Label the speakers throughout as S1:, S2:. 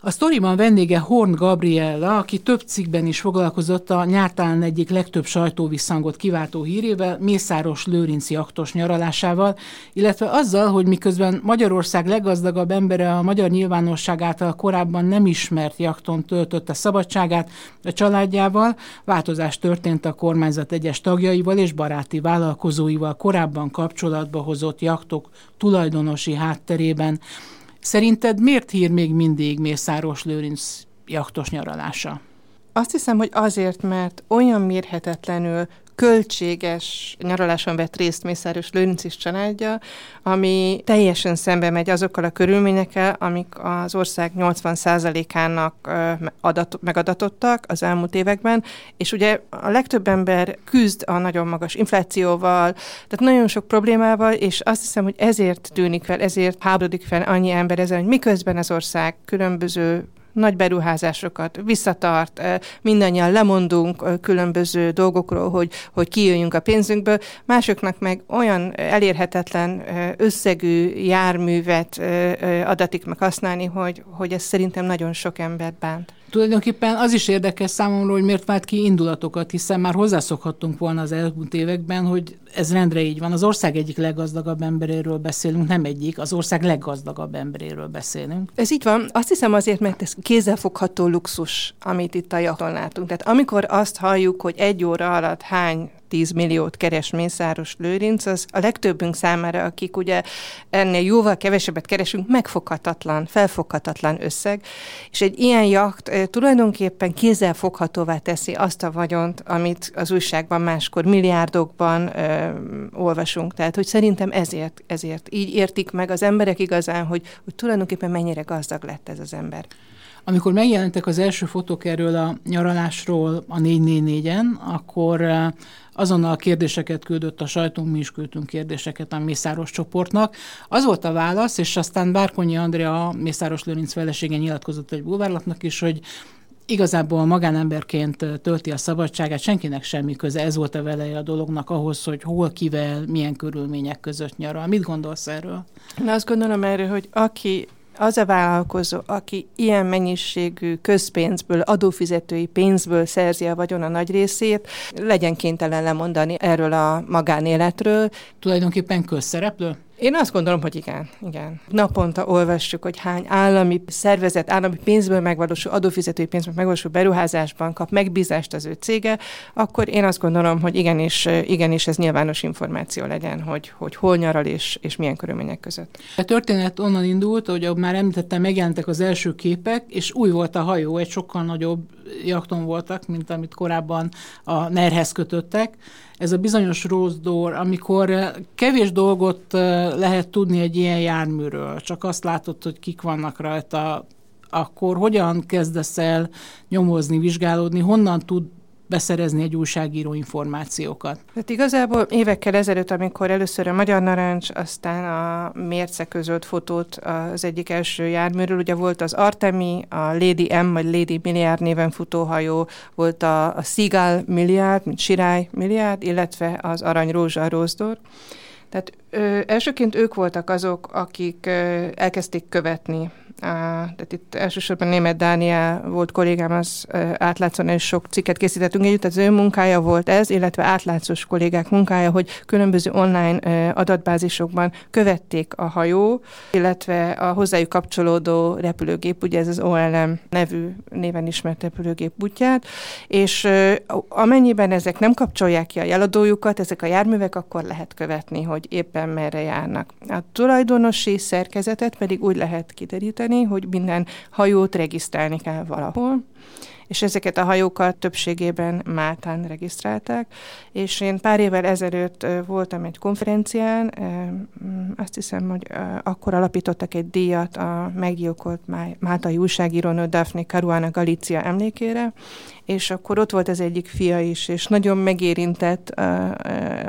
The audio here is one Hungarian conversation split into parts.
S1: A sztoriban vendége Horn Gabriella, aki több cikkben is foglalkozott a nyártán egyik legtöbb sajtóvisszangot kiváltó hírével, Mészáros Lőrinci aktos nyaralásával, illetve azzal, hogy miközben Magyarország leggazdagabb embere a magyar nyilvánosság által korábban nem ismert jakton töltötte szabadságát a családjával, változás történt a kormányzat egyes tagjaival és baráti vállalkozóival korábban kapcsolatba hozott jaktok tulajdonosi hátterében. Szerinted miért hír még mindig Mészáros Lőrinc jaktos nyaralása?
S2: Azt hiszem, hogy azért, mert olyan mérhetetlenül költséges nyaraláson vett részt Mészáros Lőrinc családja, ami teljesen szembe megy azokkal a körülményekkel, amik az ország 80%-ának adat, megadatottak az elmúlt években, és ugye a legtöbb ember küzd a nagyon magas inflációval, tehát nagyon sok problémával, és azt hiszem, hogy ezért tűnik fel, ezért háborodik fel annyi ember ezen, hogy miközben az ország különböző nagy beruházásokat visszatart, mindannyian lemondunk különböző dolgokról, hogy, hogy kijöjjünk a pénzünkből, másoknak meg olyan elérhetetlen összegű járművet adatik meg használni, hogy, hogy ez szerintem nagyon sok embert bánt.
S1: Tulajdonképpen az is érdekes számomra, hogy miért vált ki indulatokat, hiszen már hozzászokhattunk volna az elmúlt években, hogy ez rendre így van. Az ország egyik leggazdagabb emberéről beszélünk, nem egyik, az ország leggazdagabb emberéről beszélünk.
S2: Ez így van. Azt hiszem azért, mert ez kézzelfogható luxus, amit itt a jaton látunk. Tehát amikor azt halljuk, hogy egy óra alatt hány 10 milliót keres Mészáros Lőrinc, az a legtöbbünk számára, akik ugye ennél jóval kevesebbet keresünk, megfoghatatlan, felfoghatatlan összeg, és egy ilyen jakt e, tulajdonképpen kézzelfoghatóvá teszi azt a vagyont, amit az újságban máskor milliárdokban e, olvasunk. Tehát, hogy szerintem ezért, ezért így értik meg az emberek igazán, hogy, hogy tulajdonképpen mennyire gazdag lett ez az ember.
S1: Amikor megjelentek az első fotók erről a nyaralásról a 444-en, akkor azonnal kérdéseket küldött a sajtunk, mi is küldtünk kérdéseket a Mészáros csoportnak. Az volt a válasz, és aztán Bárkonyi Andrea, Mészáros Lőrinc felesége nyilatkozott egy bulvárlatnak is, hogy igazából magánemberként tölti a szabadságát, senkinek semmi köze, ez volt a veleje a dolognak ahhoz, hogy hol, kivel, milyen körülmények között nyaral. Mit gondolsz erről?
S2: Na azt gondolom erről, hogy aki az a vállalkozó, aki ilyen mennyiségű közpénzből, adófizetői pénzből szerzi a vagyona nagy részét, legyen kénytelen lemondani erről a magánéletről.
S1: Tulajdonképpen közszereplő?
S2: Én azt gondolom, hogy igen, igen. Naponta olvassuk, hogy hány állami szervezet, állami pénzből megvalósul, adófizetői pénzből megvalósul beruházásban kap megbízást az ő cége, akkor én azt gondolom, hogy igenis, igenis ez nyilvános információ legyen, hogy, hogy hol nyaral és, és milyen körülmények között.
S1: A történet onnan indult, hogy már említettem, megjelentek az első képek, és új volt a hajó, egy sokkal nagyobb jakton voltak, mint amit korábban a nerhez kötöttek. Ez a bizonyos rose amikor eh, kevés dolgot eh, lehet tudni egy ilyen járműről, csak azt látod, hogy kik vannak rajta, akkor hogyan kezdesz el nyomozni, vizsgálódni, honnan tud beszerezni egy újságíró információkat.
S2: Hát igazából évekkel ezelőtt, amikor először a Magyar Narancs, aztán a Mérce közölt fotót az egyik első járműről, ugye volt az Artemi, a Lady M, vagy Lady Milliárd néven futóhajó, volt a, a Seagull Milliárd, mint Sirály Milliárd, illetve az Arany Rózsa Rózdor. Tehát ö, elsőként ők voltak azok, akik ö, elkezdték követni tehát itt elsősorban német Dániel volt kollégám, az átlátszóan és sok cikket készítettünk együtt, az ő munkája volt ez, illetve átlátszós kollégák munkája, hogy különböző online adatbázisokban követték a hajó, illetve a hozzájuk kapcsolódó repülőgép, ugye ez az OLM nevű néven ismert repülőgép útját, és amennyiben ezek nem kapcsolják ki a jeladójukat, ezek a járművek, akkor lehet követni, hogy éppen merre járnak. A tulajdonosi szerkezetet pedig úgy lehet kideríteni, tenni, hogy minden hajót regisztrálni kell valahol, és ezeket a hajókat többségében Máltán regisztrálták, és én pár évvel ezelőtt voltam egy konferencián, azt hiszem, hogy akkor alapítottak egy díjat a meggyilkolt máltai újságírónő Daphne Caruana Galizia emlékére, és akkor ott volt az egyik fia is, és nagyon megérintett,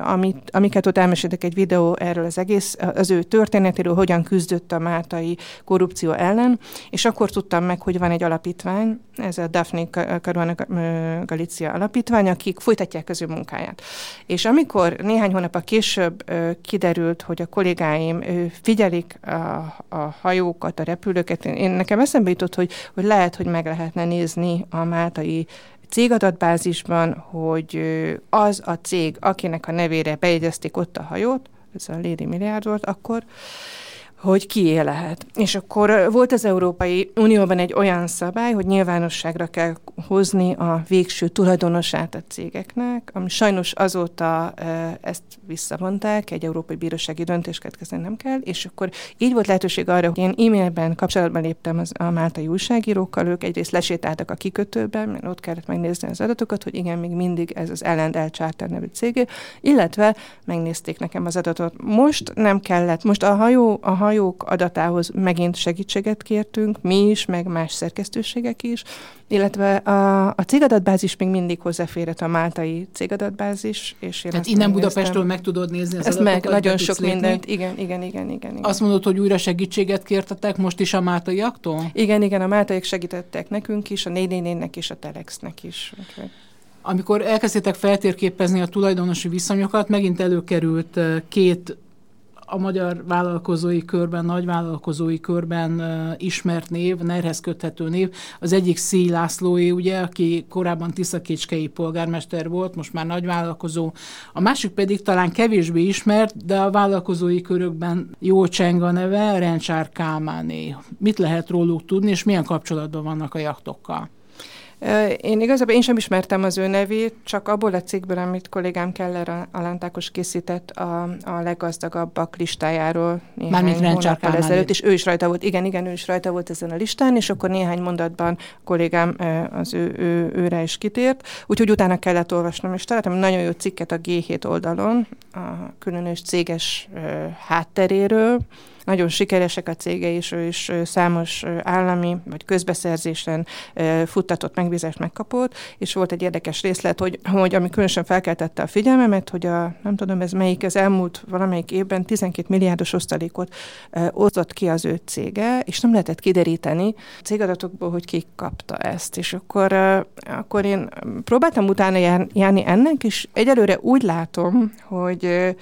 S2: amit, amiket ott elmeséltek egy videó erről az egész, az ő történetéről, hogyan küzdött a máltai korrupció ellen, és akkor tudtam meg, hogy van egy alapítvány, ez a Daphne Caruana Galicia alapítvány, akik folytatják ő munkáját. És amikor néhány hónap a később kiderült, hogy a kollégáim figyelik a, a hajókat, a repülőket, én nekem eszembe jutott, hogy, hogy lehet, hogy meg lehetne nézni a máltai cégadatbázisban, hogy az a cég, akinek a nevére bejegyezték ott a hajót, ez a Lady Milliárd volt akkor, hogy kié lehet. És akkor volt az Európai Unióban egy olyan szabály, hogy nyilvánosságra kell hozni a végső tulajdonosát a cégeknek, ami sajnos azóta ezt visszavonták, egy európai bírósági döntést következni nem kell, és akkor így volt lehetőség arra, hogy én e-mailben kapcsolatban léptem az, a máltai újságírókkal, ők egyrészt lesétáltak a kikötőben, mert ott kellett megnézni az adatokat, hogy igen, még mindig ez az L&L Charter nevű cég, illetve megnézték nekem az adatot. Most nem kellett, most a hajó, a hajó hajók adatához megint segítséget kértünk, mi is, meg más szerkesztőségek is, illetve a, a cégadatbázis még mindig hozzáférhet a máltai cégadatbázis. És
S1: én Tehát innen Budapestről meg tudod nézni
S2: az Ezt meg, nagyon sok lépni. mindent, igen, igen, igen, igen, igen.
S1: Azt mondod, hogy újra segítséget kértetek most is a máltaiaktól?
S2: Igen, igen, a máltaiak segítettek nekünk is, a 444-nek és a Telexnek is. Okay.
S1: Amikor elkezdtétek feltérképezni a tulajdonosi viszonyokat, megint előkerült eh, két a magyar vállalkozói körben, nagy vállalkozói körben ismert név, nerhez köthető név. Az egyik Szí Lászlóé, ugye, aki korábban Tiszakécskei polgármester volt, most már nagy vállalkozó. A másik pedig talán kevésbé ismert, de a vállalkozói körökben jó cseng a neve, Rencsár Kálmáné. Mit lehet róluk tudni, és milyen kapcsolatban vannak a jaktokkal?
S2: Én igazából én sem ismertem az ő nevét, csak abból a cikkből, amit kollégám Keller Alántákos készített a, a leggazdagabbak listájáról néhány hónappal ezelőtt, és ő is rajta volt, igen, igen, ő is rajta volt ezen a listán, és akkor néhány mondatban kollégám az ő, ő, őre is kitért, úgyhogy utána kellett olvasnom, és találtam nagyon jó cikket a G7 oldalon, a különös céges hátteréről, nagyon sikeresek a cége, és ő is számos állami vagy közbeszerzésen futtatott megbízást megkapott, és volt egy érdekes részlet, hogy, hogy ami különösen felkeltette a figyelmemet, hogy a, nem tudom ez melyik, az elmúlt valamelyik évben 12 milliárdos osztalékot osztott ki az ő cége, és nem lehetett kideríteni cégadatokból, hogy ki kapta ezt. És akkor, akkor én próbáltam utána járni ennek, és egyelőre úgy látom, hogy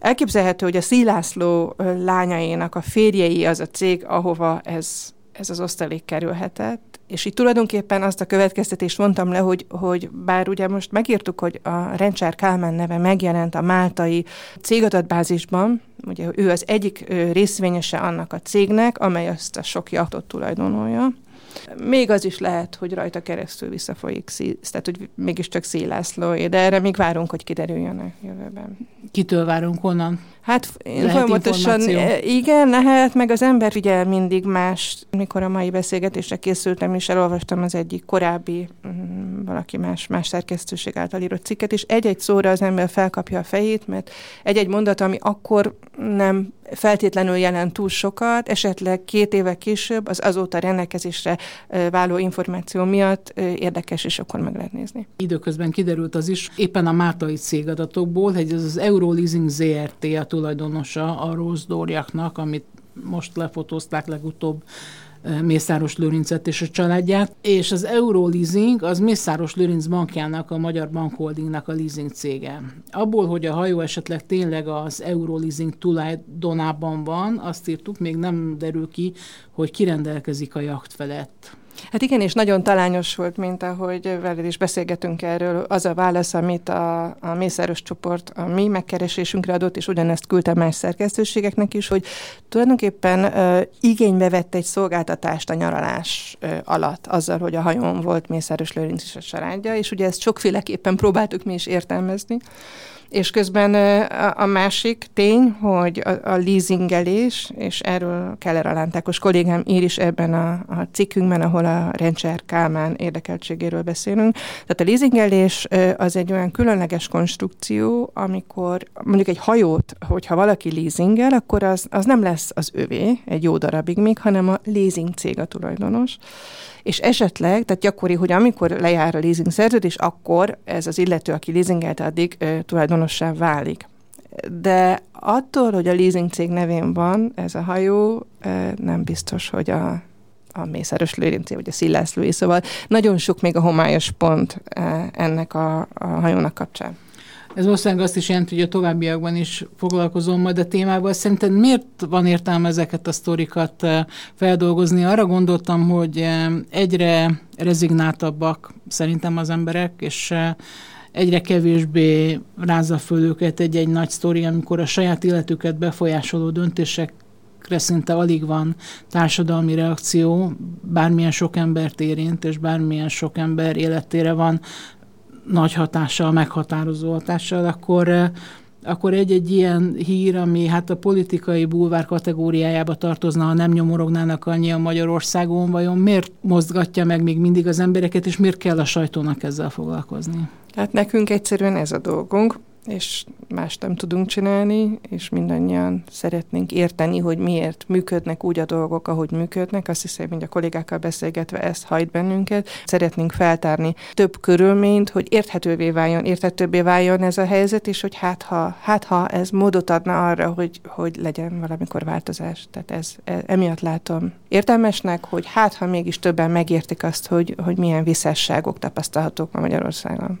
S2: elképzelhető, hogy a Szílászló lányainak a férjei az a cég, ahova ez, ez az osztalék kerülhetett, és itt tulajdonképpen azt a következtetést mondtam le, hogy, hogy bár ugye most megírtuk, hogy a Rencsár Kálmán neve megjelent a máltai cégadatbázisban, ugye ő az egyik részvényese annak a cégnek, amely azt a sok jachtot tulajdonolja, még az is lehet, hogy rajta keresztül visszafolyik, tehát hogy mégiscsak Szélászló, de erre még várunk, hogy kiderüljön a jövőben.
S1: Kitől várunk honnan?
S2: Hát én folyamatosan, igen, lehet, meg az ember figyel mindig más. Mikor a mai beszélgetésre készültem, és elolvastam az egyik korábbi, mm, valaki más, más szerkesztőség által írott cikket, és egy-egy szóra az ember felkapja a fejét, mert egy-egy mondat, ami akkor nem feltétlenül jelent túl sokat, esetleg két éve később az azóta rendelkezésre váló információ miatt érdekes, és akkor meg lehet nézni.
S1: Időközben kiderült az is, éppen a Mártai cégadatokból, hogy ez az Euroleasing ZRT a tulajdonosa a Rose Dórjaknak, amit most lefotózták legutóbb Mészáros Lőrincet és a családját, és az Euroleasing az Mészáros Lőrinc bankjának, a Magyar Bankholdingnak a leasing cége. Abból, hogy a hajó esetleg tényleg az Euroleasing tulajdonában van, azt írtuk, még nem derül ki, hogy kirendelkezik a jacht felett.
S2: Hát igen, és nagyon talányos volt, mint ahogy veled is beszélgetünk erről, az a válasz, amit a, a Mészáros csoport a mi megkeresésünkre adott, és ugyanezt küldte más szerkesztőségeknek is, hogy tulajdonképpen uh, igénybe vett egy szolgáltatást a nyaralás uh, alatt, azzal, hogy a hajón volt Mészáros Lőrinc és a családja, és ugye ezt sokféleképpen próbáltuk mi is értelmezni. És közben a, másik tény, hogy a, leasingelés, és erről Keller Alántákos kollégám ír is ebben a, a cikkünkben, ahol a Rendszer Kálmán érdekeltségéről beszélünk. Tehát a leasingelés az egy olyan különleges konstrukció, amikor mondjuk egy hajót, hogyha valaki leasingel, akkor az, az nem lesz az övé egy jó darabig még, hanem a leasing cég a tulajdonos és esetleg, tehát gyakori, hogy amikor lejár a leasing szerződés, akkor ez az illető, aki leasingelte, addig ö, tulajdonossá válik. De attól, hogy a leasing cég nevén van ez a hajó, nem biztos, hogy a a Mészáros Lőrincé, vagy a Szilász Lői, szóval nagyon sok még a homályos pont ennek a, a hajónak kapcsán.
S1: Ez valószínűleg azt is jelenti, hogy a továbbiakban is foglalkozom majd a témával. Szerinted miért van értelme ezeket a sztorikat feldolgozni? Arra gondoltam, hogy egyre rezignáltabbak szerintem az emberek, és egyre kevésbé rázza föl őket egy-egy nagy sztori, amikor a saját életüket befolyásoló döntésekre szinte alig van társadalmi reakció, bármilyen sok embert érint, és bármilyen sok ember életére van nagy hatással, meghatározó hatással, akkor eh, akkor egy-egy ilyen hír, ami hát a politikai bulvár kategóriájába tartozna, ha nem nyomorognának annyian Magyarországon, vajon miért mozgatja meg még mindig az embereket, és miért kell a sajtónak ezzel foglalkozni?
S2: Hát nekünk egyszerűen ez a dolgunk és más nem tudunk csinálni, és mindannyian szeretnénk érteni, hogy miért működnek úgy a dolgok, ahogy működnek. Azt hiszem, hogy a kollégákkal beszélgetve ezt hajt bennünket. Szeretnénk feltárni több körülményt, hogy érthetővé váljon, érthetőbbé váljon ez a helyzet, és hogy hát ha, hát ha ez módot adna arra, hogy, hogy legyen valamikor változás. Tehát ez, ez emiatt látom értelmesnek, hogy hát ha mégis többen megértik azt, hogy, hogy milyen visszásságok tapasztalhatók ma Magyarországon.